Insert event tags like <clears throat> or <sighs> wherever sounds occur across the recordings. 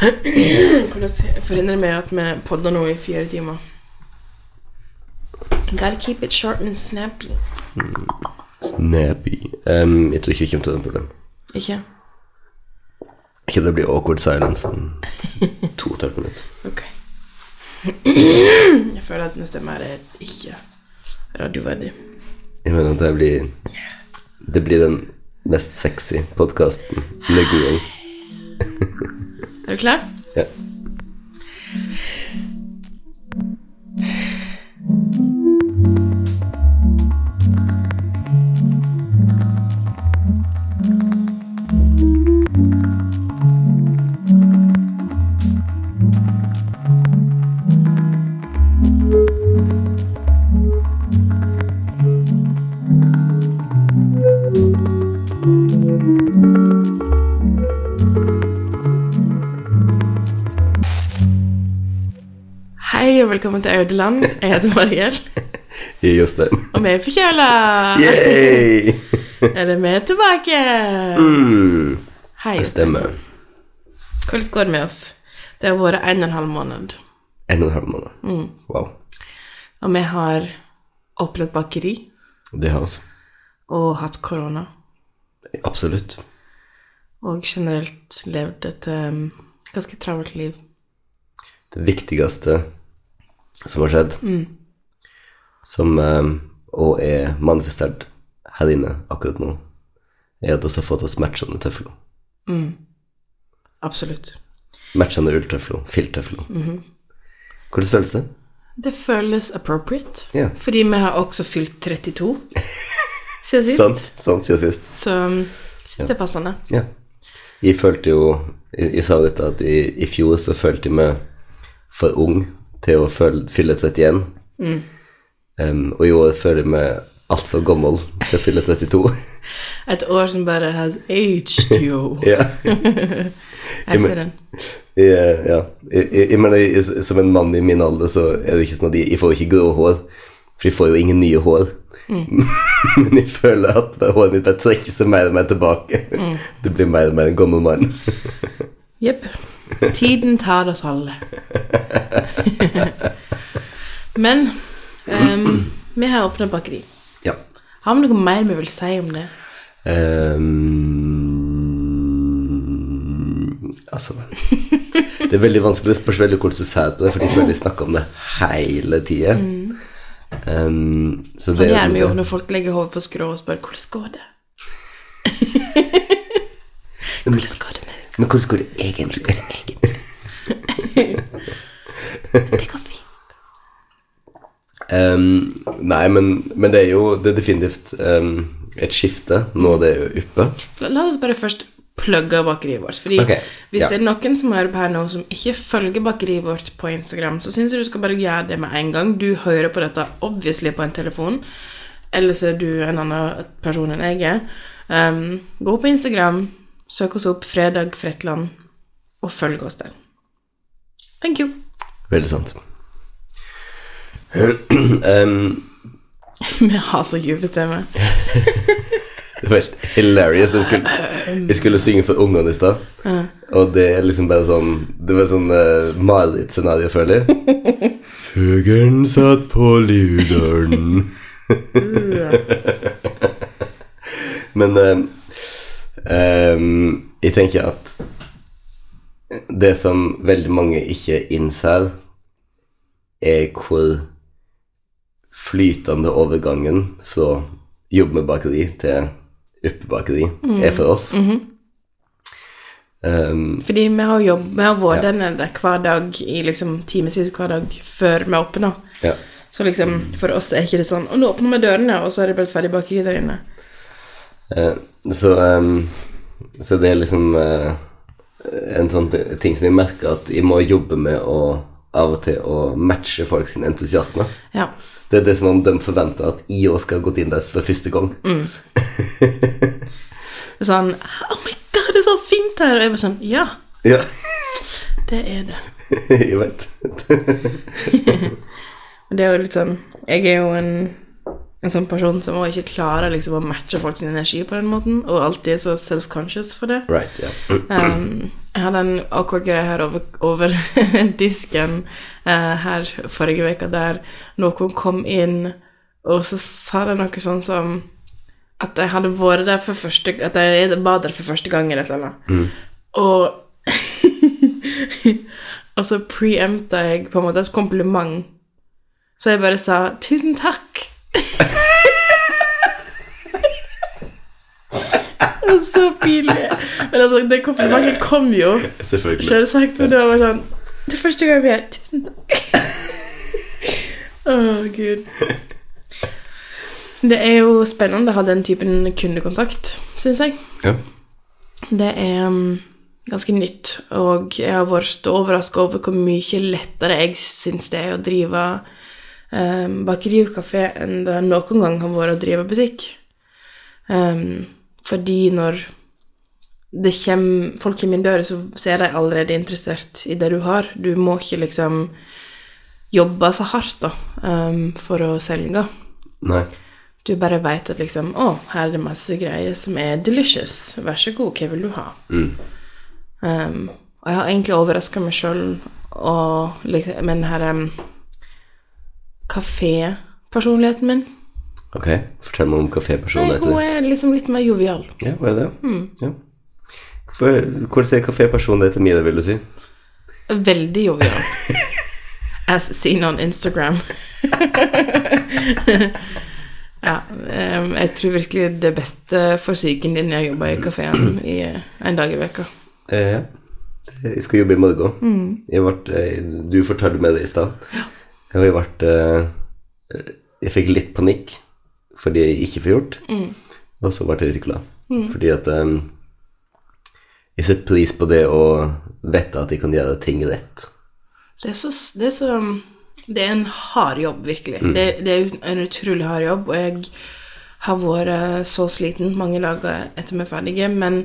Hvordan forhindrer vi at vi podder nå i fire timer? Gotta keep it short and snappy. Snappy. Um, jeg tror ikke vi kommer til det problem. Ikke? Ikke det blir awkward silence om to og et halvt minutt. <laughs> Ok. Jeg føler at neste mer er ikke radioverdig. Jeg mener at det blir Det blir den mest sexy podkasten noen gang. <sighs> <laughs> Er du klar? Ja. Hei og velkommen til Audeland. Jeg heter Mariel, <laughs> er Jostein. og vi er forkjøla. <laughs> Er det vi tilbake? Mm, Hei. det stemmer. Hvordan går det med oss? Det har vært en og en halv måned, En og en halv måned. Wow. og vi har opplevd bakeri Det har vi. og hatt korona. Absolutt. Og generelt levd et um, ganske travelt liv. Det viktigste som har skjedd, som um, også er manifestert her inne akkurat nå, er at vi har fått oss matchende tøfler. Absolutt. Matchende ulltøfler. Filttøfler. Hvordan føles det? Det føles appropriate, Ja. fordi vi har også fylt 32 <laughs> siden sist. Sant, sant siden sist. Så syns det er passende. Ja. Jeg følte jo Jeg, jeg sa dette at i, i fjor så følte jeg meg for ung til å fylle 31. Um, og i år føler jeg meg altfor gammel til å fylle 32. <laughs> Et år som bare has aged you. <laughs> <laughs> ja. Jeg ser den. Ja. Jeg, mener, som en mann i min alder, så er det ikke sånn at jeg, jeg får ikke grå hår. For jeg får jo ingen nye hår. Men jeg føler at håret mitt bare trekker seg mer og mer tilbake. Det blir mer og mer en gammel mann. Jepp. Tiden tar oss alle. <laughs> Men um, vi har åpna bakeri. ja. Har vi noe mer vi vil si om det? Um, altså Det er veldig vanskelig. Det spørs veldig hvordan du på det, for de føler vi snakker om det hele tida. Um, så det det gjør vi jo når folk legger hodet på skrå og spør hvordan går det? Hvordan går det med deg? Men hvordan går det egentlig? Det går fint. Um, nei, men, men det er jo det er definitivt um, et skifte nå det er oppe. La oss bare først plugge bakeriet vårt. Fordi okay, hvis ja. det er noen som hører på her nå som ikke følger bakeriet vårt på Instagram, så syns jeg du skal bare gjøre det med en gang. Du hører på dette obviously på en telefon, eller så er du en annen person enn jeg er. Um, gå på Instagram, søk oss opp Fredag Fretland, og følg oss der. Thank you. Veldig sant. Ehm, Vi har så dype stemmer. Det var helt hilarious. Jeg skulle, jeg skulle synge for ungene i stad, og det er liksom bare sånn Det var sånn uh, marerittscenario, føler jeg. <laughs> Fuglen satt på luderen <laughs> Men eh, ehm, jeg tenker at det som veldig mange ikke innser, er hvor flytende overgangen fra jobb med bakeri til uppebakeri er for oss. Ehm, Fordi vi har jobb, vi har vært der nede hver dag i liksom timevis hver dag før vi åpner. ja. Så liksom, for oss er ikke det sånn Og nå åpner vi dørene, og så er det bare ferdig bakeri der inne. Eh, så, så det er liksom eh, en sånn ting som jeg merker at jeg må jobbe med å av og til å matche folk sin entusiasme. Ja. Det er det som om de forventer at jeg også skal ha gått inn der for første gang. <laughs> Er sånn Oh my god, det er så fint her! Og jeg bare sånn Ja, Ja, det er det. <laughs> jeg vet. <laughs> Det er jo litt sånn Jeg er jo en en sånn person som også ikke klarer liksom å matche folks energi på den måten, og alltid er så self-conscious for det. Right, yeah. Um, jeg hadde en akkurat greie her over, over <laughs> disken uh, her forrige uke, der noen kom inn, og så sa de noe sånn som at jeg hadde vært der for første At jeg var der for første gang, eller et eller annet. Og <laughs> Og så preempta jeg på en måte et kompliment. Så jeg bare sa 'tusen takk'. Så pinlig. Men altså, det komplimentet kom jo selvsagt, men det var bare sånn Det er første gang vi er Tusen takk. Å, gud. Det er jo spennende å ha den typen kundekontakt, syns jeg. Ja. Det er um, ganske nytt, og jeg har vært overraska over hvor mye lettere jeg syns det er å drive um, bakeri og kafé enn det noen gang har vært å drive butikk. Um, fordi når det kjem, folk kommer inn døra, så så er de allerede interessert i det du har. Du må ikke liksom jobbe så hardt da, um, for å selge. Nei. Du bare veit at liksom Å, her er det masse greier som er delicious. Vær så god, hva vil du ha? Mm. Um, og jeg har egentlig overraska meg sjøl liksom, Men her um, kafépersonligheten min. Ok, fortell meg om kafépersonligheten. hun er liksom litt mer jovial. Ja, hun er det? Ja. Hvorfor, hvor ser kafépersonligheten min, vil du si? Veldig jovial. <laughs> As seen on Instagram. <laughs> ja, jeg tror virkelig det beste for psyken din er å jobbe i kafeen i eh, en dag i veka. Eh, ja. Jeg skal jobbe i morgen. Jeg ble, eh, du fortalte meg det i stad. Jeg har vært eh, Jeg fikk litt panikk fordi jeg ikke får gjort, og så ble jeg litt glad. Fordi at um, jeg setter pris på det å vite at jeg kan gjøre ting rett. Det er så, det er, så, det er en hard jobb, virkelig. Det, det er en utrolig hard jobb, og jeg har vært så sliten mange dager etter vi er ferdige, men,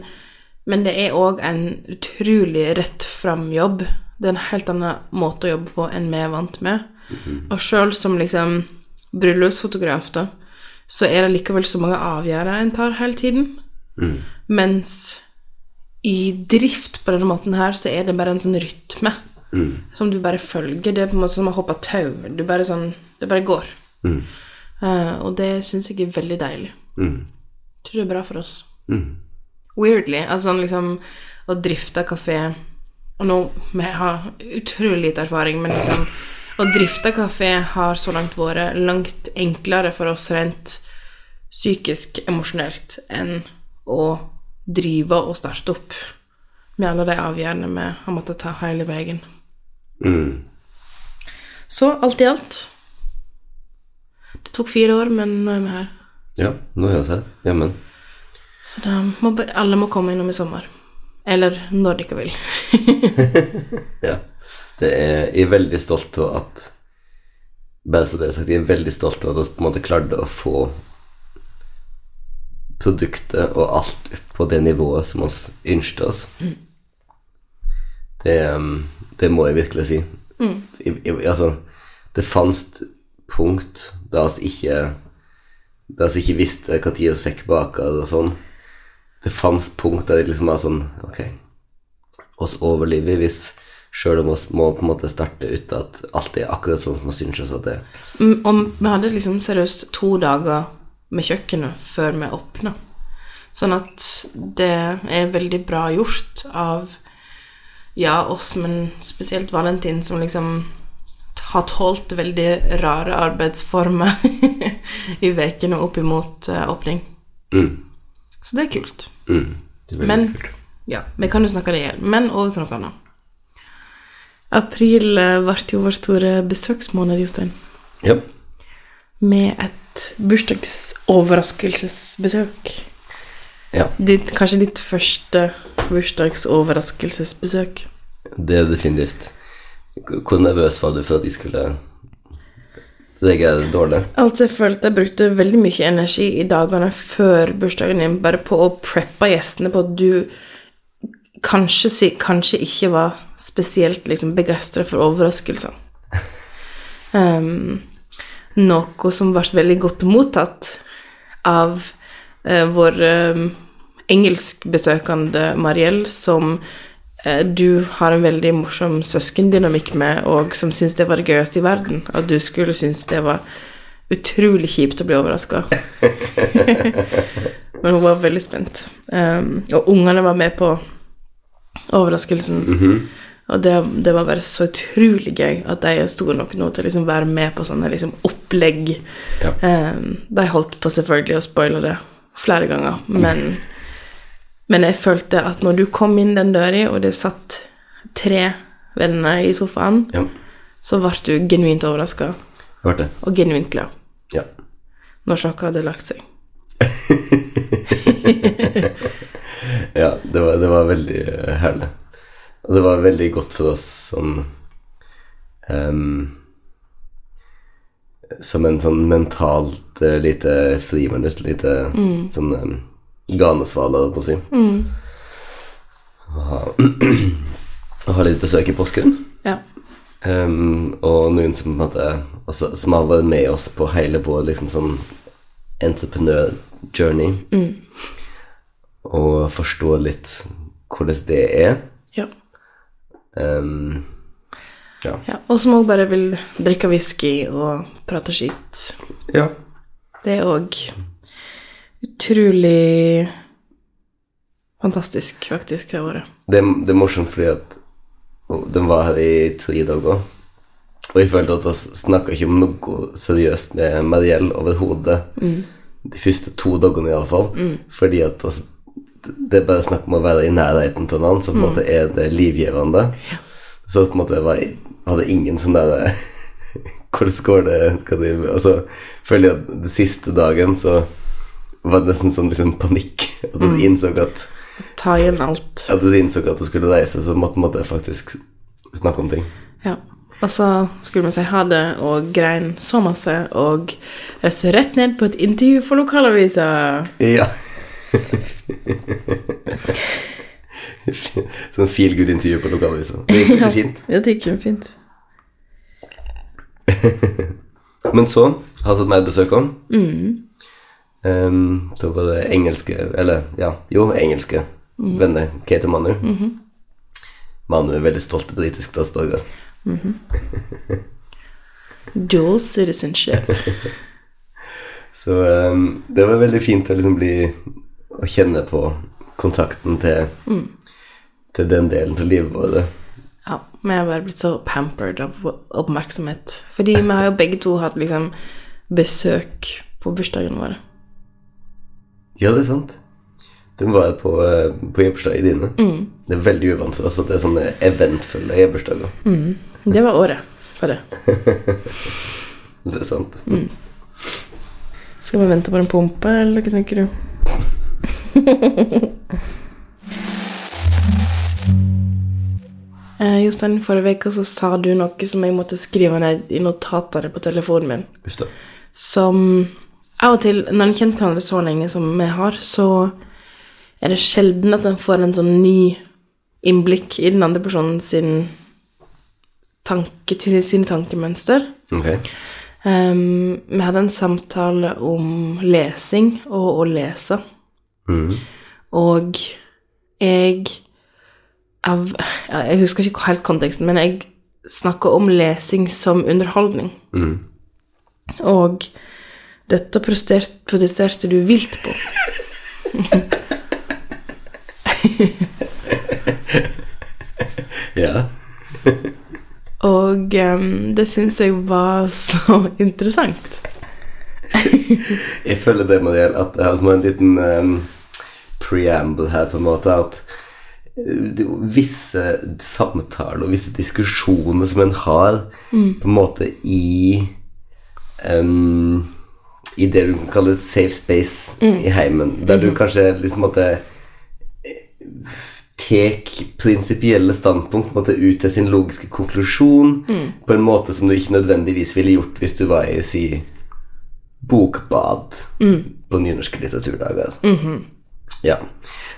men det er òg en utrolig rett fram-jobb. Det er en helt annen måte å jobbe på enn vi er vant med. Og sjøl som liksom bryllupsfotograf, da, så er det likevel så mange avgjørelser en tar hele tiden. Mens i drift på denne måten her, så er det bare en sånn rytme som du bare følger. Det er på en måte som å hoppe tau. Du bare sånn Det bare går. Eh, og det syns jeg er veldig deilig. Mm. Tror det er bra for oss. Mm. Weirdly. Altså sånn liksom å drifte kafé Og nå vi har utrolig lite erfaring, men liksom å drifte kafé har så langt vært langt enklere for oss rent psykisk, emosjonelt, enn å drive og starte opp med alle de avgjørende vi har måttet ta hele veien. Mm. Så alt i alt Det tok fire år, men nå er vi her. Ja, nå er vi her. Jammen. Så da må alle må komme innom i sommer. Eller når de ikke vil. <laughs> <laughs> Ja. Det er, jeg er veldig stolt av at Bare så det er sagt, jeg er veldig stolt av at vi på en måte klarte å få produktet og alt opp på det nivået som vi ønsket oss. Det, um, det må jeg virkelig si. Jeg, jeg, altså, det fantes punkt da vi ikke Da vi ikke visste når vi fikk baker og sånn. Det fantes punkt der det liksom var sånn Ok, oss overlever hvis Sjøl om vi må på en måte starte ut at alt er akkurat sånn som vi syns oss at det er. Mm, Og vi hadde liksom seriøst to dager med kjøkkenet før vi åpna. Sånn at det er veldig bra gjort av ja, oss, men spesielt Valentin, som liksom har tålt veldig rare arbeidsformer <laughs> i ukene opp imot eh, åpning. Mm. Så det er kult. Mm. Det er Men kult. ja, vi kan jo snakke det i hjel. Men over til noe annet. April eh, ble jo vår store besøksmåned, Jostein. Ja. Med et bursdagsoverraskelsesbesøk. ja. Ditt, kanskje ditt første bursdagsoverraskelsesbesøk. Det er definitivt. Hvor nervøs var du for at de skulle reagere dårlig? Altså, jeg følte jeg brukte veldig mye energi i dagene før bursdagen din bare på å preppe gjestene på at du kanskje, kanskje ikke var spesielt liksom, begeistra for overraskelser. Um, <laughs> noe som ble veldig godt mottatt av uh, vår eh, engelskbesøkende Mariell, som uh, du har en veldig morsom søskendynamikk med, og som syns det var det gøyeste i verden. At du skulle synes det var utrolig kjipt å bli overraska. <laughs> <laughs> Men hun var veldig spent. Um, og ungene var med på overraskelsen. Og det, det var bare så utrolig gøy at de er store nok nå til å liksom være med på sånne liksom opplegg. Ja. Um, de holdt på selvfølgelig å spoile det flere ganger, men, <laughs> men jeg følte at når du kom inn den døra, og det satt tre venner i sofaen, Ja. så ble du genuint overraska og genuint glad Ja. når sjokket hadde lagt seg. <laughs> <laughs> Ja, det var, det var veldig eh, herlig. Og det var veldig godt for oss sånn um, Som en sånn mentalt uh, lite friminutt, lite sånn um, ganesvale, holdt på å si. Å ha, <clears throat> ha litt besøk i Porsgrunn. Ja. Um, og noen som hadde, også, Som har vært med oss på hele vår liksom sånn entreprenør-journey. Og forstå litt hvordan det er. ja. Um, ja. ja. Og som òg bare vil drikke whisky og prate skitt. ja. Det er òg utrolig fantastisk, faktisk, det året. Det, det er morsomt fordi at den var her i tre dager. Og jeg følte at vi snakka ikke om noe seriøst med Mariell overhodet. De første to dagene, i alle fall. Fordi at altså, det er bare snakk om å være i nærheten til noen, så på en måte er det livgivende. Så på en måte var jeg, hadde ingen sånn derre <laughs> Hvordan går det? Hva de, og så føler jeg at den siste dagen så var det nesten sånn liksom panikk. <laughs> At jeg innså at Ta igjen alt. at du innså at du skulle reise, så måtte, måtte jeg faktisk snakke om ting. Ja. Og så skulle vi si ha det, og grein så masse, og reiste rett ned på et intervju for lokalavisa. Ja. <laughs> <laughs> sånn feel good-intervju på lokalavisa. Det gikk veldig fint. Ja, det gikk jo fint. <laughs> Men så har jeg meg et besøk om. Ehm, da var det engelske Eller, ja, jo, engelske venner. Kate og Manu. Manu er veldig stolt britisk statsborger. Dual citizenship. <laughs> Så um, det var veldig fint å liksom bli Å kjenne på kontakten til Til den delen av livet vårt. Ja, vi har bare blitt så pampered av oppmerksomhet. Fordi vi har jo begge to hatt liksom besøk på bursdagen vår. Ja, det er sant. Den var på, eh, på gebursdager dine. Det er veldig uvant for oss at det er sånne eventfulle gebursdager. Det var året for det. <laughs> Det er sant. Skal vi vente på en pumpe, eller hva tenker du? <laughs> eh, Jostein, forrige uke så sa du noe som jeg måtte skrive ned i notatene på telefonen min. Uff. Som av og til, når en kjenner hverandre så lenge som vi har, så er det sjelden at en får en sånn ny innblikk i den andre personen sin tanke, til sine tankemønster. Okay. Um, vi hadde en samtale om lesing og å lese. Mhm. Og jeg jeg Jeg husker ikke helt konteksten, men jeg snakka om lesing som underholdning. Mm. Og dette protesterte, du vilt på. <laughs> Ja. Og um, det syns jeg var så interessant. Jeg føler det, Mariel, at jeg har en liten ehm, preamble her, på en måte, at eh, visse samtaler og visse diskusjoner som en har på en måte i um, I det du kan kalle et safe space i heimen, der du kanskje liksom måtte tek prinsipielle standpunkt på en måte ut til sin logiske konklusjon på en måte som du ikke nødvendigvis ville gjort hvis du var i si bokbad på nynorske litteraturdager. Ja.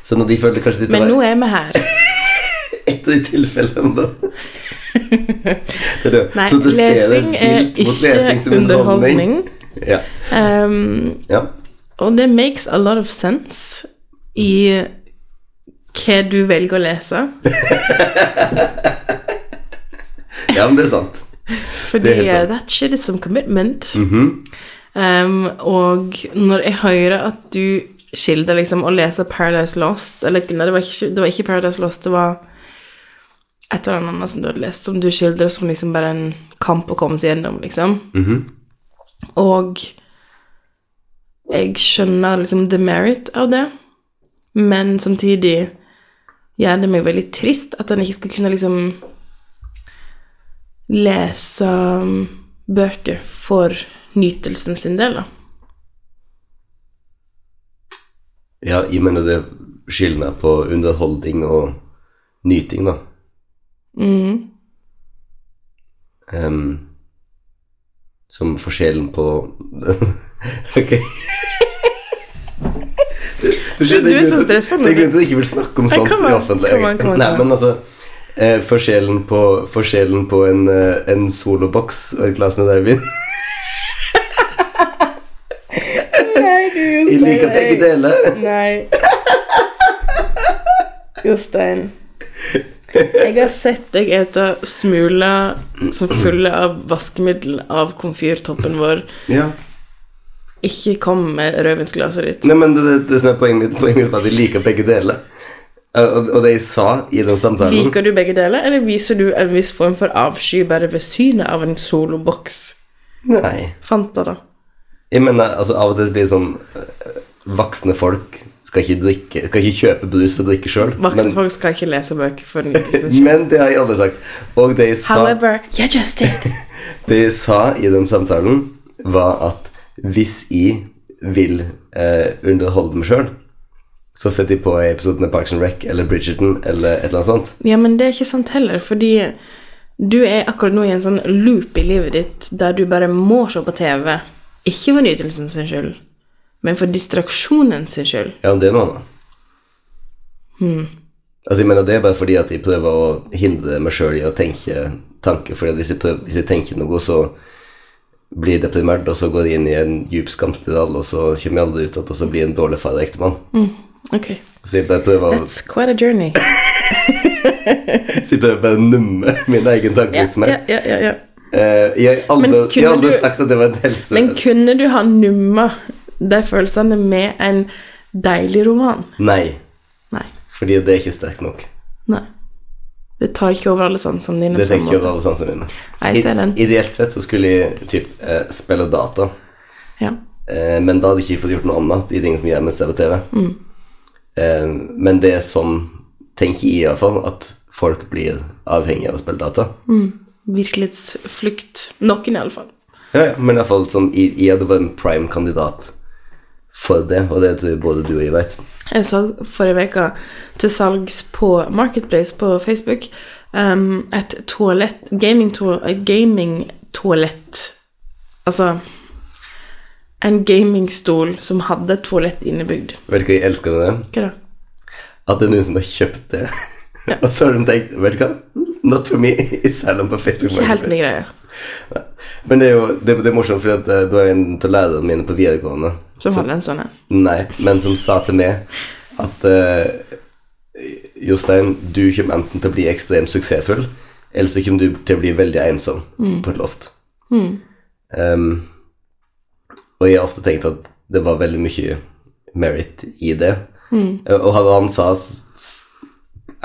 Så når de følte kanskje litt Men det nå er vi her. <laughs> et av de tilfellene. <laughs> Det er det. Nei, Protesterer lesing er ikke underholdning. Ja. Um, ja. og det makes a lot of sense i hva du velger å lese. <laughs> ja, men det er sant. Fordi Det er sant. uh, that shit is some commitment. um, og når jeg hører at du skildrer liksom å lese Paradise Lost Eller nei, det var ikke, det var ikke Paradise Lost, det var et eller annet som du hadde lest, som du skildrer som liksom bare en kamp å komme seg gjennom, liksom. Og jeg skjønner liksom the merit av det, men samtidig gjør det meg veldig trist at en ikke skal kunne liksom lese um, bøker for nytelsen sin del, da. Ja, jeg mener det er skillnad på underholdning og nyting, da. Mm. Um, som forskjellen på <laughs> Ok. Du skjønner, Du er så stressa nå. Det er til at jeg ikke vil snakke om sånt i on, offentlig. come on, come on, Nei, men altså eh, forskjellen, på, forskjellen på en, eh, en soloboks og et glass med rødvin <laughs> Nei, du Jeg liker begge deler. Nei. Jostein. Jeg har sett deg ete smuler som fulle av vaskemiddel av komfyrtoppen vår. Ja. Ikke kom med rødvinsglasset ditt. Nei, men det, det, det som er poenget mitt, poenget mitt var at jeg liker begge deler. Og, og det jeg sa i den samtalen Liker du begge deler, eller viser du en viss form for avsky bare ved synet av en soloboks? Nei. Fanta, da. Jeg mener, altså Av og til blir det sånn eh, Voksne folk skal ikke, drikke, skal ikke kjøpe brus for å drikke sjøl. Voksne Men, folk skal ikke lese bøker for nytelsens <laughs> sjøl. men det har jeg aldri sagt. Og det jeg sa, However, you just did. <laughs> det jeg sa i den samtalen, var at hvis jeg vil eh, underholde meg sjøl, så setter jeg på en episode med Parks and Rec eller Bridgerton eller et eller annet sånt. Ja, men det er ikke sant heller, fordi du er akkurat nå i en sånn loop i livet ditt der du bare må se på TV. Ikke for nytelsen sin skyld, men for distraksjonen sin skyld. Ja, det er noe annet. Altså, jeg mener, Det er bare fordi at jeg prøver å hindre meg sjøl i å tenke tanker. For hvis hvis jeg tenker noe, så blir jeg deprimert, og så går jeg inn i en djup skamspiral, og så kommer jeg aldri ut igjen, og så blir jeg en dårlig far og ektemann. Ok, Så jeg bare prøver å that's quite a journey. <laughs> så jeg prøver bare å numme min egen tankevirksomhet. ja, ja, ja, ja. Eh, jeg har aldri, sagt at det var et helse... Men kunne du ha numma de følelsene med en deilig roman? Nei, Nei. fordi det er ikke sterkt nok. Nei. Det tar ikke over alle sansene dine. Det tar ikke over alle sansene mine. Jeg ser den. I- Ideelt sett så skulle jeg typ eh, spille data. Ja. Eh, men da hadde jeg ikke fått gjort noe annet i ting som gjør på TV. Mm. Eh, men det er sånn, tenker jeg i hvert fall, at folk blir avhengige av å spille data. Virkelighetsflukt. Noen, iallfall. Ja, ja, men i alle fall sånn, jeg hadde vært en prime kandidat for det, og det tror jeg både du og jeg vet. Jeg så forrige uke til salgs på Marketplace på Facebook um, et toalett Gaming-toalett gaming -toalett. Altså en gamingstol som hadde toalett innebygd. Vet du hva jeg elsker med det? Hva da? At det er noen som har kjøpt det. <laughs> og så har de tenkt, vet du hva? Not for me. <laughs> Selv om på Facebook. Ikke helt min greie. Men det er jo det, det er morsomt, for eh, det var en av lærerne mine på videregående Som hadde en sånn en. Nei, men som sa til meg at uh, Jostein, du kommer enten til å bli ekstremt suksessfull, eller så kommer du til å bli veldig ensom på et loft. Em, og jeg har ofte tenkt at det var veldig mye merit i det. Mm. Og hadde han sa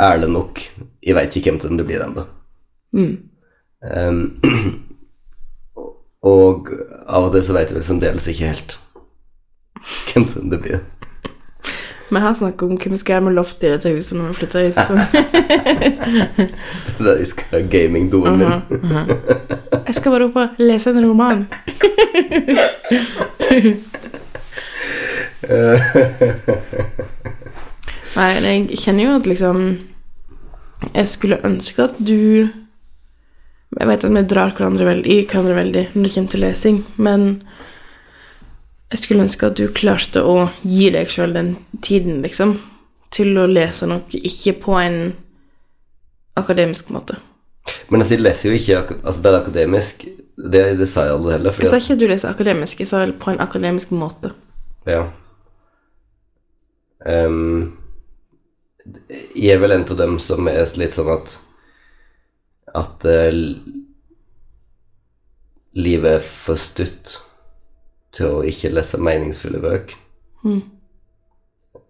ærlig nok Jeg veit ikke hvem det blir ennå. Em, <clears throat> og av og til så veit jeg vel fremdeles ikke helt hvem det blir. Vi har snakket om hvem vi skal gjøre med loftet i dette huset når vi flytter hit. Så. <laughs> Der jeg skal ha gamingdoen min. Jeg skal bare opp og lese en roman. <laughs> <laughs> Nei, jeg kjenner jo at liksom Jeg skulle ønske at du Jeg vet at vi drar hverandre veldig, i hverandre veldig når det kommer til lesing, men jeg skulle ønske at du klarte å gi deg sjøl den tiden, liksom, til å lese noe, ikke på en akademisk måte. Men altså, jeg leser jo ikke altså, bare akademisk. Det, det sa jeg aldri heller. Jeg sa ikke at du leser akademisk, jeg sa på en akademisk måte. ja. Ehm, jeg er vel en av dem som er litt sånn at At uh, livet er for stutt til å ikke lese meningsfulle bøker. Mm.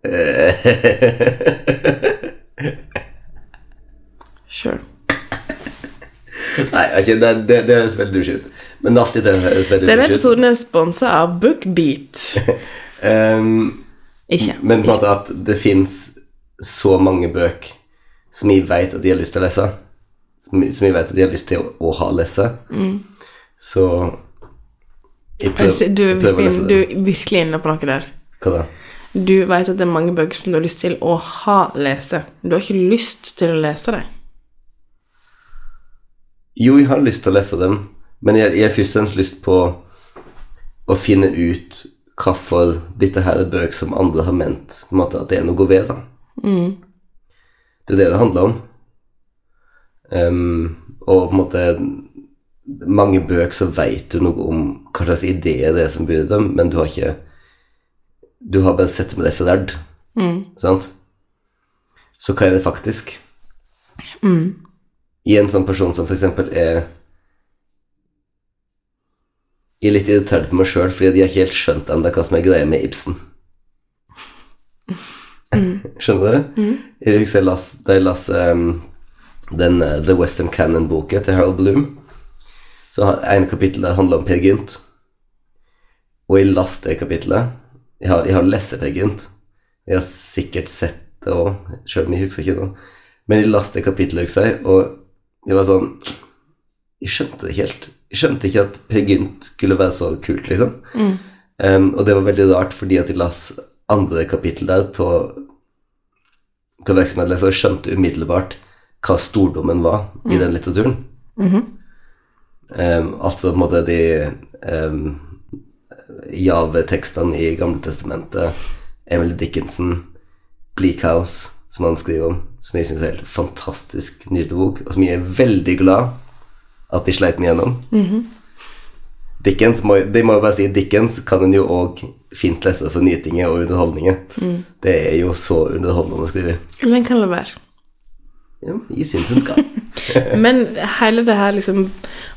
<laughs> Sure. Nei, okay, det, det, det høres veldig douche ut. Men alltid det høres veldig Denne douche ut. episoden er sponsa av Bookbeat. um, <laughs> Ikke. men på en måte at det fins så mange bøker som jeg vet at de har lyst til å lese, som, som jeg vet at de har lyst til å, å ha lese, så jeg prøver, Altså, du, jeg prøver å lese det. du er virkelig inne på noe der. Hva da? Du vet at det er mange bøker som du har lyst til å ha lese. Du har ikke lyst til å lese dem. Jo, jeg har lyst til å lese dem, men jeg, jeg har først og fremst lyst på å finne ut hvorfor dette her er bøker som andre har ment på en måte, at det er noe ved. da. Det er det det handler om. Um, og på en måte mange bøker så vet du noe om hva slags ideer det er som byr dem, men du har ikke Du har bare sett det med deg forlært. Sant? Så hva er det faktisk? I en sånn person som eksempel er Jeg er litt irritert på meg sjøl fordi de har ikke helt skjønt ennå hva som er greia med Ibsen. <clears throat> Skjønner du? Jeg husker jeg las, da jeg las ehm, den uh, The Western Cannon-boka til Harold Bloom, så har en kapittel der handler om Per Gynt. Og jeg las det kapittelet. Jeg har, jeg har lest Per Gynt. Jeg har sikkert sett det òg, sjøl om jeg husker ikke noe. Men jeg las det kapittelet, husker jeg, og det var sånn Jeg skjønte det ikke helt. Jeg skjønte ikke at Per Gynt skulle være så kult, liksom. Em, og det var veldig rart, fordi at jeg las andre kapittel der til virksomhetsleser og skjønte umiddelbart hva stordommen var i den litteraturen. Em, altså på en måte de um, Jave-tekstene i Gamle Testamentet, Emily Dickinson, Bleak House, som han skriver om, som jeg syns er helt fantastisk nydelig bok, og som jeg er veldig glad at de sleit meg gjennom. Dickens, må, de må jo bare si, Dickens kan en jo òg fint lese for nytinger og underholdninger. Det er jo så underholdende å skrive. Eller den kan la være. Ja, i syns en skal. <laughs> Men hele det her liksom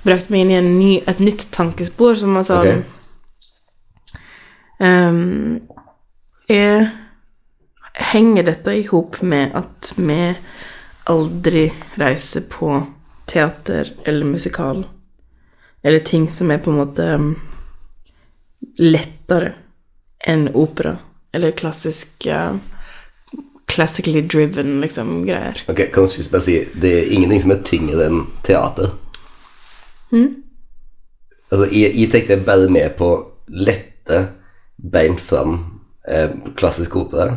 brakte meg inn i en ny, et nytt tankespor som var sånn Ok. ehm, er, Henger dette i hop med at vi aldri reiser på teater eller musikal? Eller ting som er på en måte um, lettere enn opera? Eller klassisk uh, Classically driven, liksom, greier. Ok, kan du bare si Det er ingenting som er tyngre enn teater. Altså, jeg, jeg tenkte bare med på lette, beint fram eh, klassisk opera.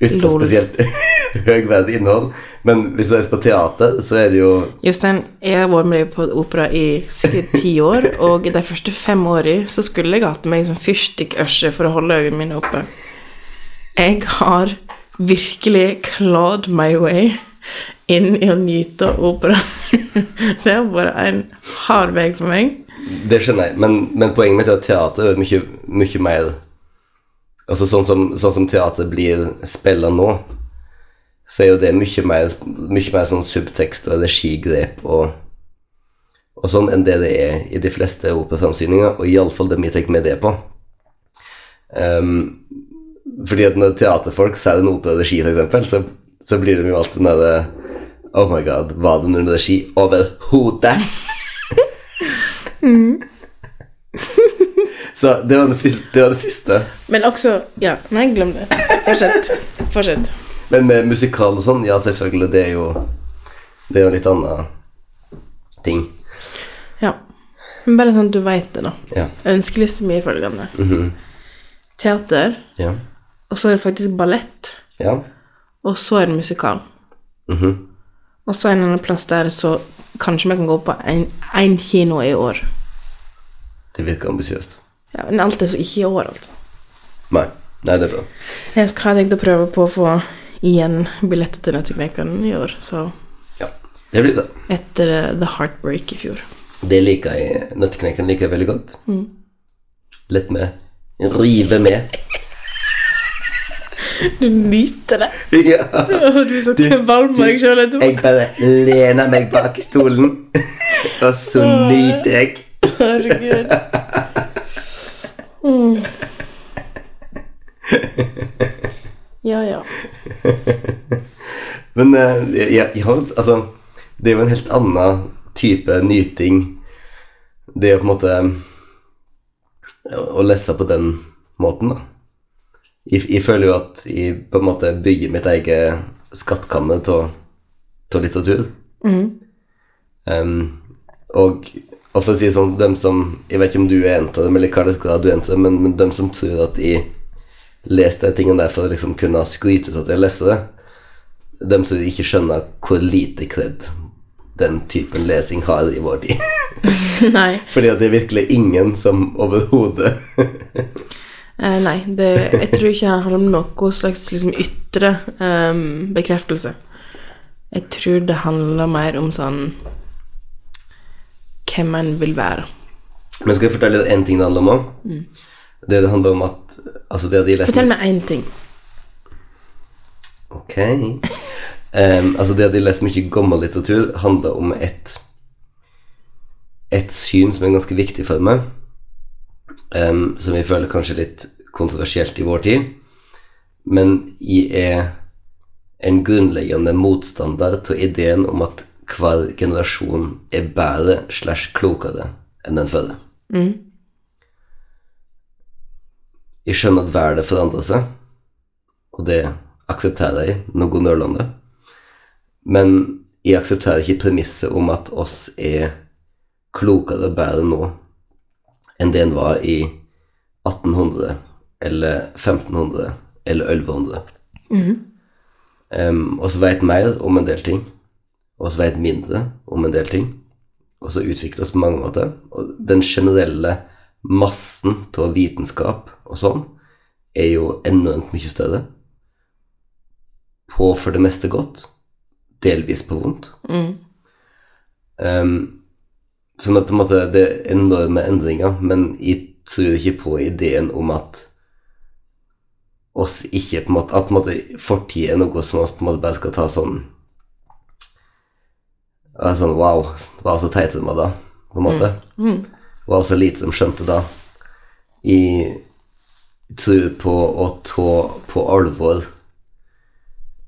Uten Lol. spesielt <laughs> høyverdig innhold. Men hvis du reiser på teater, så er det jo Jostein, jeg har vært med på opera i sikkert ti år, og de første fem årene så skulle jeg hatt meg som fyrstikkørse for å holde øynene mine oppe. Jeg har virkelig clawed my way inn i å nyte opera. <laughs> Det har vært en hard vei for meg. Det skjønner jeg, men, men poenget mitt er at teater er mye, mye mer Altså sånn som, sånn som teater blir spilla nå, så er jo det mye mer, mye mer sånn subtekst og regigrep og, og sånn enn det det er i de fleste operaframsyninger, og iallfall dem jeg tenker med det på. Um, fordi at når teaterfolk ser en operaregi, eksempel, så, så blir de jo alltid den derre Oh my god, var det noen regi overhodet? <laughs> Så det var det første. Det var det første. Men også Ja, nei, glem det. Fortsett. Fortsett. Men med musikal og sånn, ja, selvfølgelig, det er jo Det er jo litt annen ting. Ja. Men bare sånn at du veit det, da. Ja. Ønskelista mi er følgende. Teater, Ja. og så er det faktisk ballett. Ja. Og så er det musikal. Mhm. Og så en annen plass der så kanskje vi kan gå på én kino i år. Det virker ambisiøst. Ja, Men alt er så ikke i år, altså. Nei. Nei, det er bra. Jeg skal ha tenkt å prøve på å få igjen billetter til Nøtteknekkeren i år, så Ja. Det blir det. Etter uh, The Heartbreak i fjor. Det liker jeg. Nøtteknekkeren liker jeg veldig godt. Litt med. Rive med. Du nyter det. <laughs> Ja. <laughs> Du er så kvalm <laughs> av deg sjøl etterpå. Jeg bare lener meg bak i stolen, og så nyter jeg. Herregud. Mm. <laughs> Ja, ja. <laughs> Men eh, jeg, jeg har, altså, det er jo en helt annen type nyting. Det å på en måte å lese på den måten, da. Jeg, jeg føler jo at jeg på en måte bygger mitt eget skattkammer av litteratur. Um, og, og for å si sånn, dem som Jeg vet ikke om du er en av dem, eller hva det skal være du er en av dem, men, men dem som tror at jeg leste de tingene der for å liksom kunne skryte ut at jeg leste det, dem som ikke skjønner hvor lite kred den typen lesing har i vår tid. <laughs> Nei. Fordi at det er virkelig ingen som overhodet <laughs> Eh, nei, det, jeg tror ikke det handler om noe slags liksom, ytre um, bekreftelse. Jeg tror det handler mer om sånn hvem en vil være. Men skal jeg fortelle deg en ting det handler om òg? Det det handler om at Altså, det de leser Fortell meg én ting. Ok. Um, altså det at de leser mye gammel litteratur, handler om et et syn som er ganske viktig for meg, um, som vi føler kanskje litt kontroversielt i vår tid. Men jeg er en grunnleggende motstander til ideen om at hver generasjon er bedre slash klokere enn den førre. Jeg skjønner at verden forandrer seg, og det aksepterer jeg noe nølende. Men jeg aksepterer ikke premisset om at oss er klokere og bedre nå enn det en var i 1800 eller 1500 eller 1100. Em, og så vet mer om en del ting, og så vet mindre om en del ting. Og så utvikler oss på mange måter. Og den generelle massen av vitenskap og sånn er jo enormt mye større. På for det meste godt, delvis på vondt. Em, sånn at på en måte det er enorme endringer, men jeg tror ikke på ideen om at oss ikke på en måte At på en måte fortid er noe som oss på en måte bare skal ta sånn ja, Sånn wow, det var så teit de var da, på en måte. Det var så lite de skjønte da. Jeg tror på å ta på alvor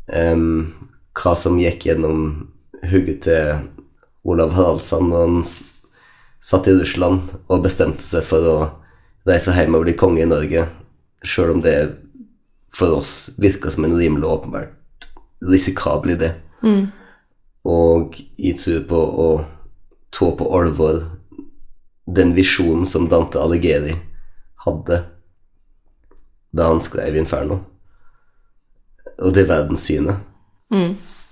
um, hva som gikk gjennom hodet til Olav Haraldsson når han satt i Russland og bestemte seg for å reise hjem og bli konge i Norge, sjøl om det for oss virka som en rimelig åpenbart risikabel idé. Og jeg tror på å ta på alvor den visjonen som Dante Alighieri hadde da han skrev Inferno. Og det verdenssynet.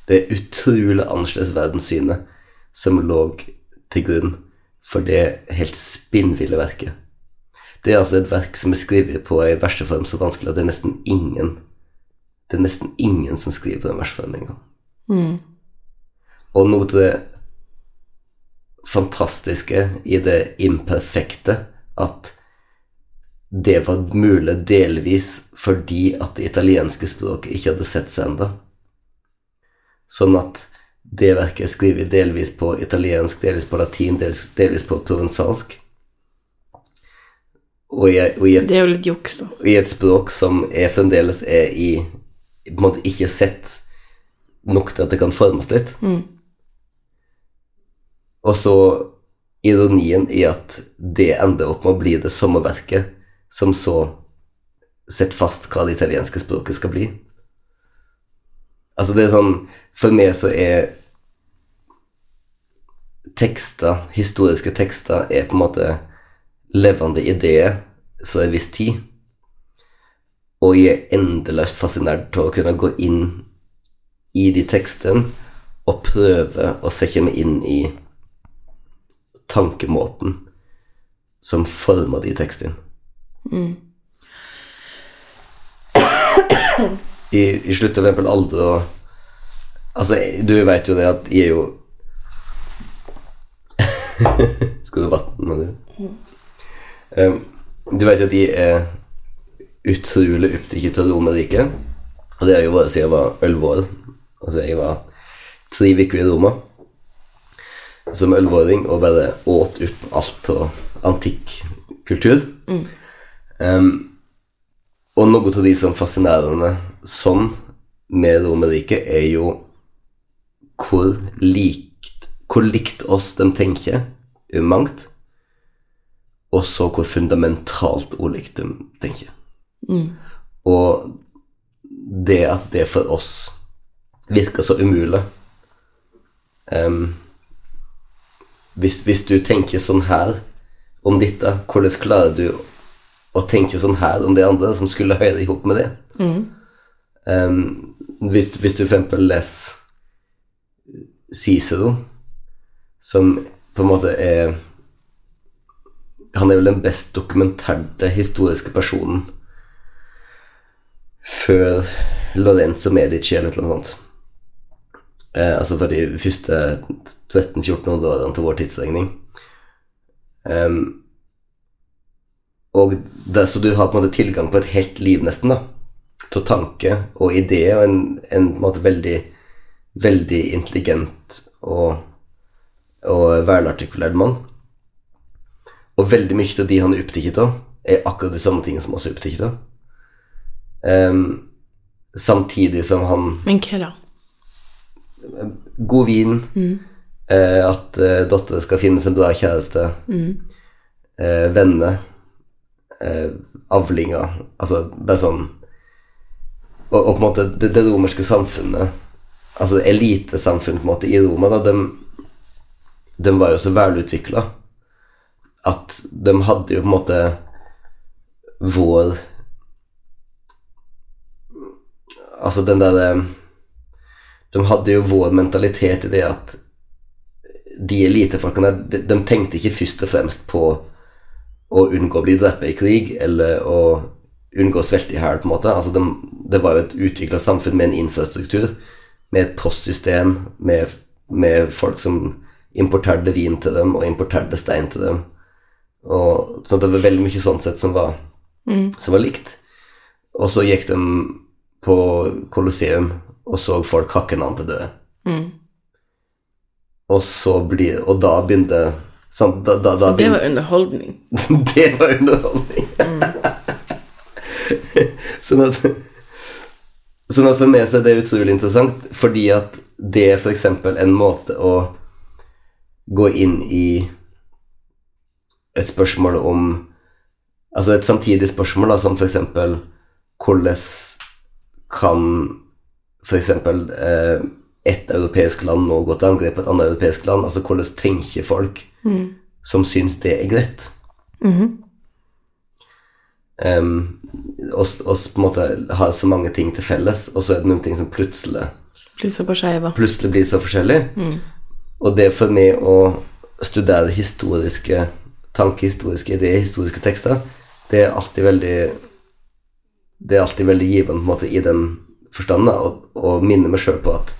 Det utrolig annerledes verdenssynet som lå til grunn for det helt spinnville verket. Det er altså et verk som er skrevet på ei verseform så vanskelig at det er nesten ingen Det er nesten ingen som skriver på den verseformen engang. Og noe til det fantastiske i det imperfekte at det var mulig delvis fordi at det italienske språket ikke hadde sett seg ennå. Sånn at det verket er skrevet delvis på italiensk, delvis på latin, delvis, delvis på provensalsk. Og i, og i et juks, i et språk som er fremdeles er i på en måte ikke sett nok til at det kan formes litt. Og så ironien i at det ender opp med å bli det samme verket som så setter fast hva det italienske språket skal bli. Altså det er sånn For meg så er tekster, historiske tekster, er på en måte levende ideer for en viss tid. Og jeg er endeløst fascinert til å kunne gå inn i de tekstene og prøve å sette meg inn i tankemåten som former de tekstene. I, I slutt av eksempel aldri og Altså, du vet jo det at jeg er jo <laughs> Skal du vann med det? Um, du vet at jeg er utrolig opptatt av Romerriket. Og det har jeg vært siden jeg var elleve år. Altså, jeg var tre uker i Roma som elleve-åring og bare åt opp alt av antikk kultur. Um, og noe av de som fascinerer meg sånn med Romerriket, er jo hvor likt, hvor likt oss de tenker om mangt, og så hvor fundamentalt ulikt de tenker. Og det at det for oss virker så umulig Em, hvis, hvis du tenker sånn her om dette, hvordan klarer du å tenke sånn her om det andre som skulle høre i hop med det? Em, hvis, hvis du for eksempel leser Cicero, som på en måte er Han er vel den best dokumenterte historiske personen før Lorenzo Medici eller noe sånt. Eh, altså for de første 1300-1400 årene til vår tidsregning. Um, og der, så du har på en måte tilgang på et helt liv, nesten, da. Til tanke og idé, og en, en en måte veldig, veldig intelligent og, og velartikulert mann. Og veldig mye av de han er opptatt av, er akkurat de samme tingene som også er opptatt av. Um, samtidig som han Men hva da? God vin, eh, at eh, datteren skal finne seg en bra kjæreste, eh, venner, eh, avlinger. Altså det er sånn Og, og på en måte det, det romerske samfunnet, altså elitesamfunnet på en måte i Roma, da, de, de var jo så velutvikla at de hadde jo på en måte vår Altså den derre de hadde jo vår mentalitet i det at de elitefolkene de, de tenkte ikke først og fremst på å unngå å bli drept i krig eller å unngå å svelte i hjel, på en måte. Altså de, det var jo et utvikla samfunn med en infrastruktur, med et postsystem, med, med folk som importerte vin til dem og importerte stein til dem. Og, så det var veldig mye sånn sett som var, som var likt. Og så gikk de på Colosseum og så folk hakke hverandre til døde. Og så blir Og da begynte sant, da, da, da Det var underholdning. <laughs> det var underholdning. <laughs> sånn at Sånn at for meg så er det utrolig interessant, fordi at det er f.eks. en måte å gå inn i et spørsmål om Altså et samtidig spørsmål, da, som f.eks. hvordan kan f.eks. Eh, ett europeisk land nå gå til angrep på et annet europeisk land? Altså hvordan tenker folk som syns det er greit? Em, oss, oss på en måte har så mange ting til felles, og så er det noen ting som plutselig Blir så på plutselig blir så forskjellig. Og det for meg å studere historiske tankehistoriske ideer, historiske tekster, det er alltid veldig Det er alltid veldig givende på en måte i den forstand, da, og, og minne meg sjøl på at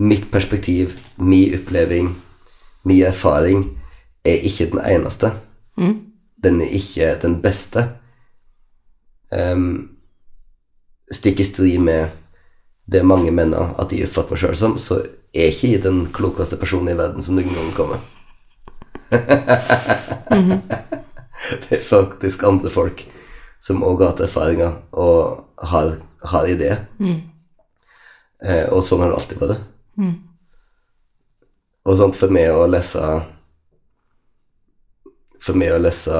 mitt perspektiv, min oppleving, min erfaring er ikke den eneste. Den er ikke den beste. Um, stikk i strid med det mange mener at de oppfatter meg sjøl som, så er ikke jeg den klokeste personen i verden som noen gang kommer. <laughs> Det er faktisk andre folk som òg har hatt erfaringer og har, har ideer. Eh, og sånn har det alltid vært. Og sånn for meg å lese For meg å lese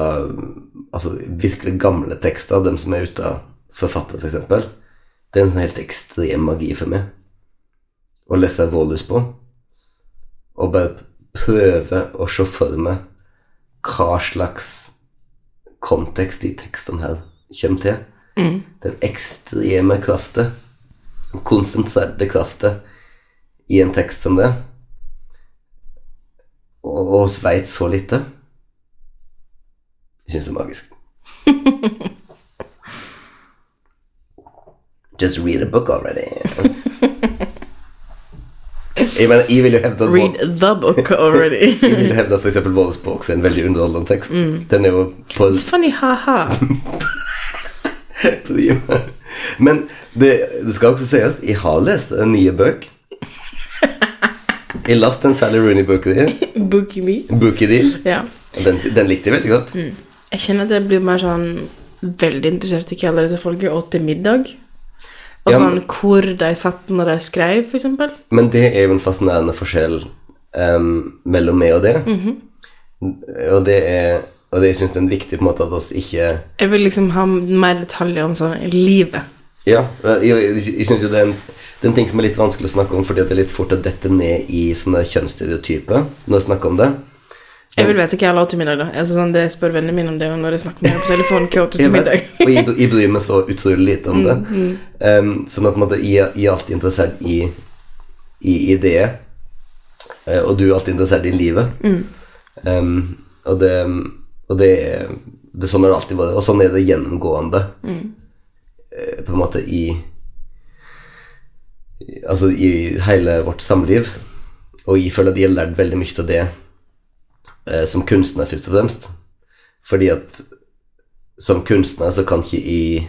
altså, virkelig gamle tekster, dem som er ute av forfatter, f.eks., det er en sånn helt ekstrem magi for meg. Å lese Vålhus på. Og bare prøve å se for meg hva slags kontekst de tekstene her kommer til. Den ekstreme kraften, den konsentrerte kraften i en tekst som det. Og og oss veit så lite. Jeg syns det er magisk. <laughs> Just read a book already. Jeg, mener, jeg vil jo hevde at Read the book already. <laughs> Jeg vil hevde at for eksempel Vålesbok er en veldig underholdende tekst. Mm. Den er jo på, It's funny, ha-ha. <laughs> Men det, det skal også sies, jeg har lest en nye bøk. Jeg leste en Sally Rooney-bok di. Bookie me. Ja. Den, den likte jeg veldig godt. Jeg kjenner at jeg blir mer sånn veldig interessert i hva alle disse folka åt til middag. Og sånn hvor de satt når de skrev, eksempel. Men det er jo en fascinerende forskjell um, mellom meg og det. Og det er Og det syns jeg er viktig på en måte at oss ikke Jeg vil liksom ha mer detaljer om sånn livet. Ja, jeg, jeg, syns jo det er, en, det er en ting som er litt vanskelig å snakke om, fordi det er litt fort å dette ned i sånne kjønnsstereotyper når jeg snakker om det. Jeg vil vite hva jeg la til middag, da. Altså, sånn, det spør vennene mine om det når jeg snakker med dem på telefon. Hva til Jeg middag? og jeg, jeg bryr meg så utrolig lite om det. Um, sånn at måte, jeg, jeg er alltid interessert i, i ideer, Uh, og du er alltid interessert i livet. Um, og det, og det, det sånn har det alltid vært, og sånn er det gjennomgående eh, på en måte i Altså i hele vårt samliv. Og jeg føler at jeg har lært veldig mye av det eh, som kunstner, først og fremst. Fordi at som kunstner så kan ikke jeg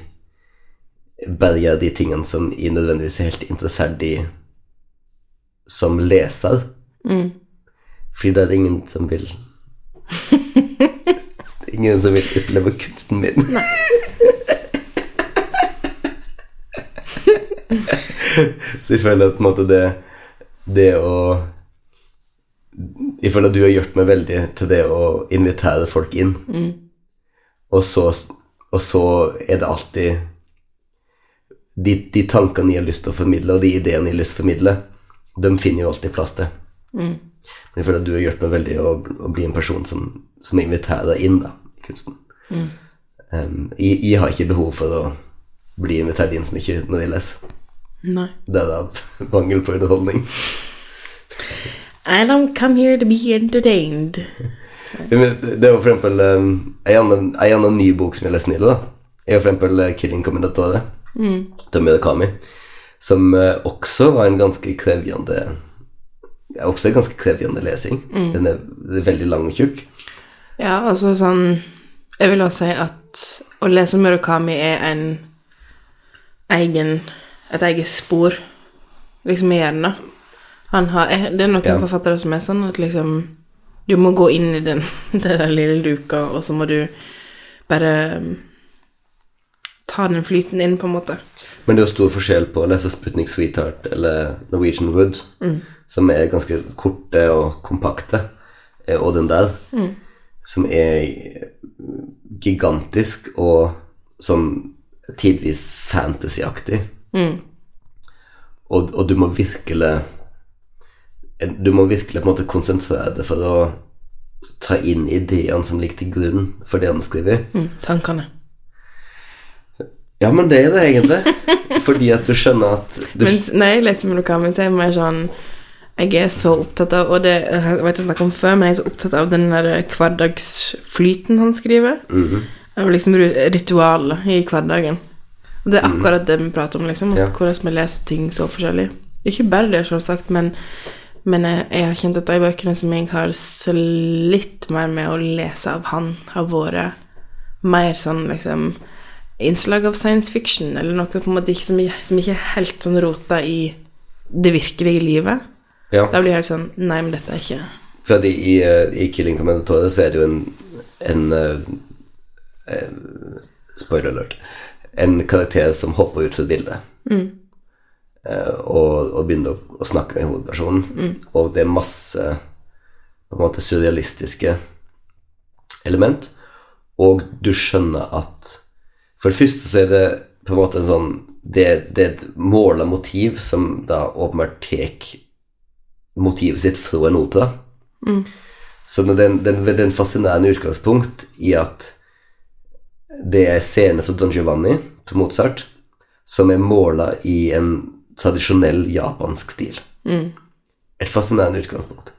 gjøre de tingene som jeg nødvendigvis er helt interessert i som leser. Fordi det er ingen som vil <laughs> Ingen som vil oppleve kunsten min. <laughs> <laughs> så jeg føler at på en måte det Det å Jeg føler at du har hjulpet meg veldig til det å invitere folk inn. Og, så, og så er det alltid de, de tankene jeg har lyst til å formidle, og de ideene jeg har lyst til å formidle, de finner jo alltid plass til. Men jeg føler at du har hjulpet meg veldig å, å bli en person som, som inviterer inn da, i kunsten. Um, jeg, jeg har ikke behov for å bli invitert inn så mye når jeg leser. Nei. Det er da <laughs> mangel på underholdning. I don't come here to be entertained. Det er jo for eksempel um, en annen, ny bok som jeg leste nylig, da. er jo for eksempel uh, 'Killing Commendatore' til Murakami, som uh, også var en ganske krevjende ja, også en ganske krevjende lesing. Den er, den er veldig lang og tjukk. Ja, altså sånn Jeg vil også si at å lese Murakami er en egen Et eget spor, liksom, i hjernen. Han har, eh, det er noen Ja. forfattere som er sånn at liksom Du må gå inn i den, <laughs> den lille luka, og så må du bare um, ta den flyten inn, på en måte. Men det er jo stor forskjell på å lese Sputnik Sweetheart eller Norwegian Wood, som er ganske korte og kompakte, eh, og den der, som er gigantisk og sånn tidvis fantasyaktig. Og, og du må virkelig Du må virkelig på en måte konsentrere deg for å ta inn ideene som ligger til grunn for det han skriver. Mm, tankene. Ja, men det er det egentlig. <laughs> Fordi at du skjønner at du, Men når jeg leser Murakami, så er jeg mer sånn Jeg er så opptatt av Og det jeg vet jeg snakket om før, men jeg er så opptatt av den der hverdagsflyten han skriver. Av liksom ritualet i hverdagen. Det er akkurat det vi prater om, liksom. Ja. Hvordan vi leser ting så forskjellig. Ikke bare det, selvsagt, men, men jeg, jeg har kjent at de bøkene som jeg har slitt mer med å lese av han, har vært mer sånn liksom innslag av science fiction, eller noe på en måte ikke, som, som ikke er helt sånn rota i det virkelige livet. ja. Da blir jeg helt sånn Nei, men dette er ikke For i, i, eh, Killing Commendatore så er det jo en, en uh, uh, Spoiler alert. En karakter som hopper ut fra bildet. Mm. og, og begynner å, å snakke med hovedpersonen. Og det er masse på en måte surrealistiske element. Og du skjønner at For det første så er det på en måte en sånn Det, det er et måla motiv som da åpenbart tar motivet sitt fra en opera. Så det er en, det er en- det er en fascinerende utgangspunkt i at det er scener fra Don Giovanni til Mozart som er måla i en tradisjonell japansk stil. Et fascinerende utgangspunkt.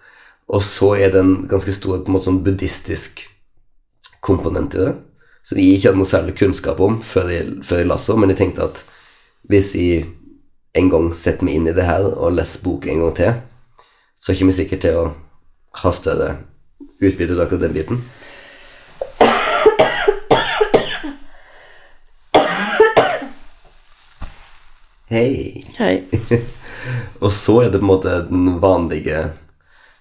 Og så er det en ganske stor på en måte sånn buddhistisk komponent i det, som jeg ikke hadde noe særlig kunnskap om før jeg, før jeg lasso, men jeg tenkte at hvis jeg en gang setter meg inn i det her og leser boken en gang til, så er ikke vi sikre til å ha større utbytte av akkurat den biten. Hei. Hei. <laughs> Og så er det på en måte den vanlige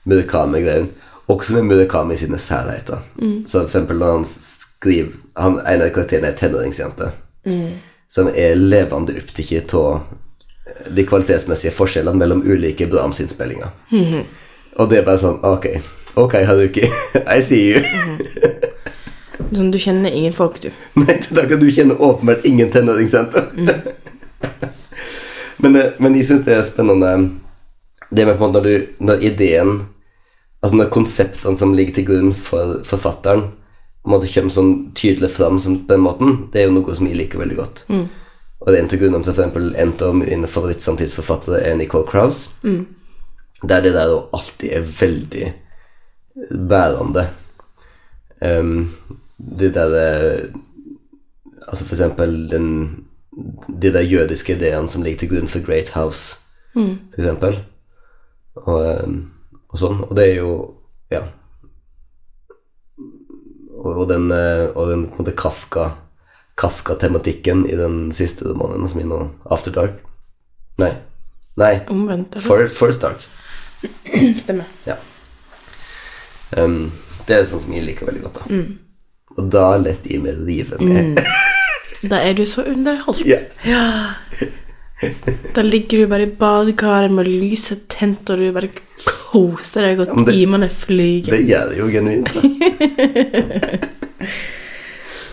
Murakami-greien. Også med Murakami sine særheter. Så for eksempel når han skriver han, En av karakterene er tenåringsjente. tenåringsjente. Som er levende opptatt av de kvalitetsmessige forskjellene mellom ulike Brahms-innspillinger. Og det er bare sånn Ok, ok, Haruki. <laughs> I see you. Sånn, du kjenner ingen folk, du. <laughs> Nei, da kan du kjenner åpenbart ingen tenåringsjenter. Men, eh, men jeg syns det er spennende Det med når, du, når ideen Altså når konseptene som ligger til grunn for forfatteren, måte kommer sånn tydelig fram som på den måten, det er jo noe som jeg liker veldig godt. Og det er en av grunnene til f.eks. en av mine favorittsamtidsforfattere er Nicole Krauss. Der det der alltid er veldig bærende. Um, det der eh, Altså for eksempel den, de der jødiske ideene som ligger til grunn for Great House, mm. eksempel. Og, um, og sånn. Og det er jo Ja. Og, den, eh, og den på en måte Kafka Kafka-tematikken i den siste romanen som er nå After Dark. Nei. Nei. Omvendt? For, First Dark. <clears throat> Stemmer. Ja. Um, det er sånn som jeg liker veldig godt, da. Og da lett i meg rive med. <laughs> Da er du så underholdt. Ja. Ja. Da ligger du bare i badekaret med lyset tent, og du bare koser deg, og timene flyger. Det gjør det jo genuint. <laughs>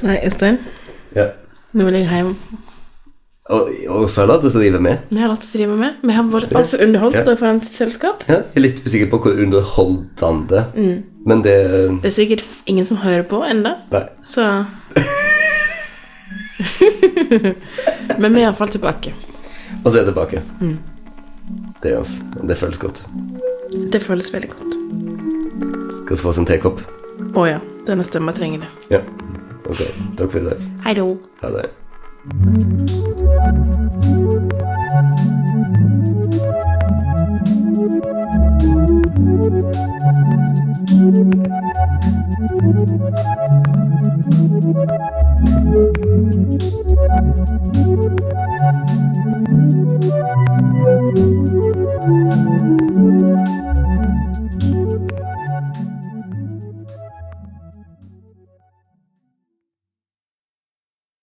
Nei, Øystein, Ja. nå vil jeg hjem. Og, og så har du latt oss drive med. Vi har latt oss drive med. Vi har vært altfor underholdt Ja. foran sitt selskap. Ja, jeg er litt usikker på hvor underholdende, men det Det er sikkert ingen som hører på ennå, så <laughs> <laughs> Men vi er iallfall tilbake. Og så er tilbake. Mm. Det er oss. Det føles godt. Det føles veldig godt. Skal vi få oss en tekopp? Å oh, ja. Denne stemma trenger det. Ja. Ok. Takk for i dag. Hei då. Ha det.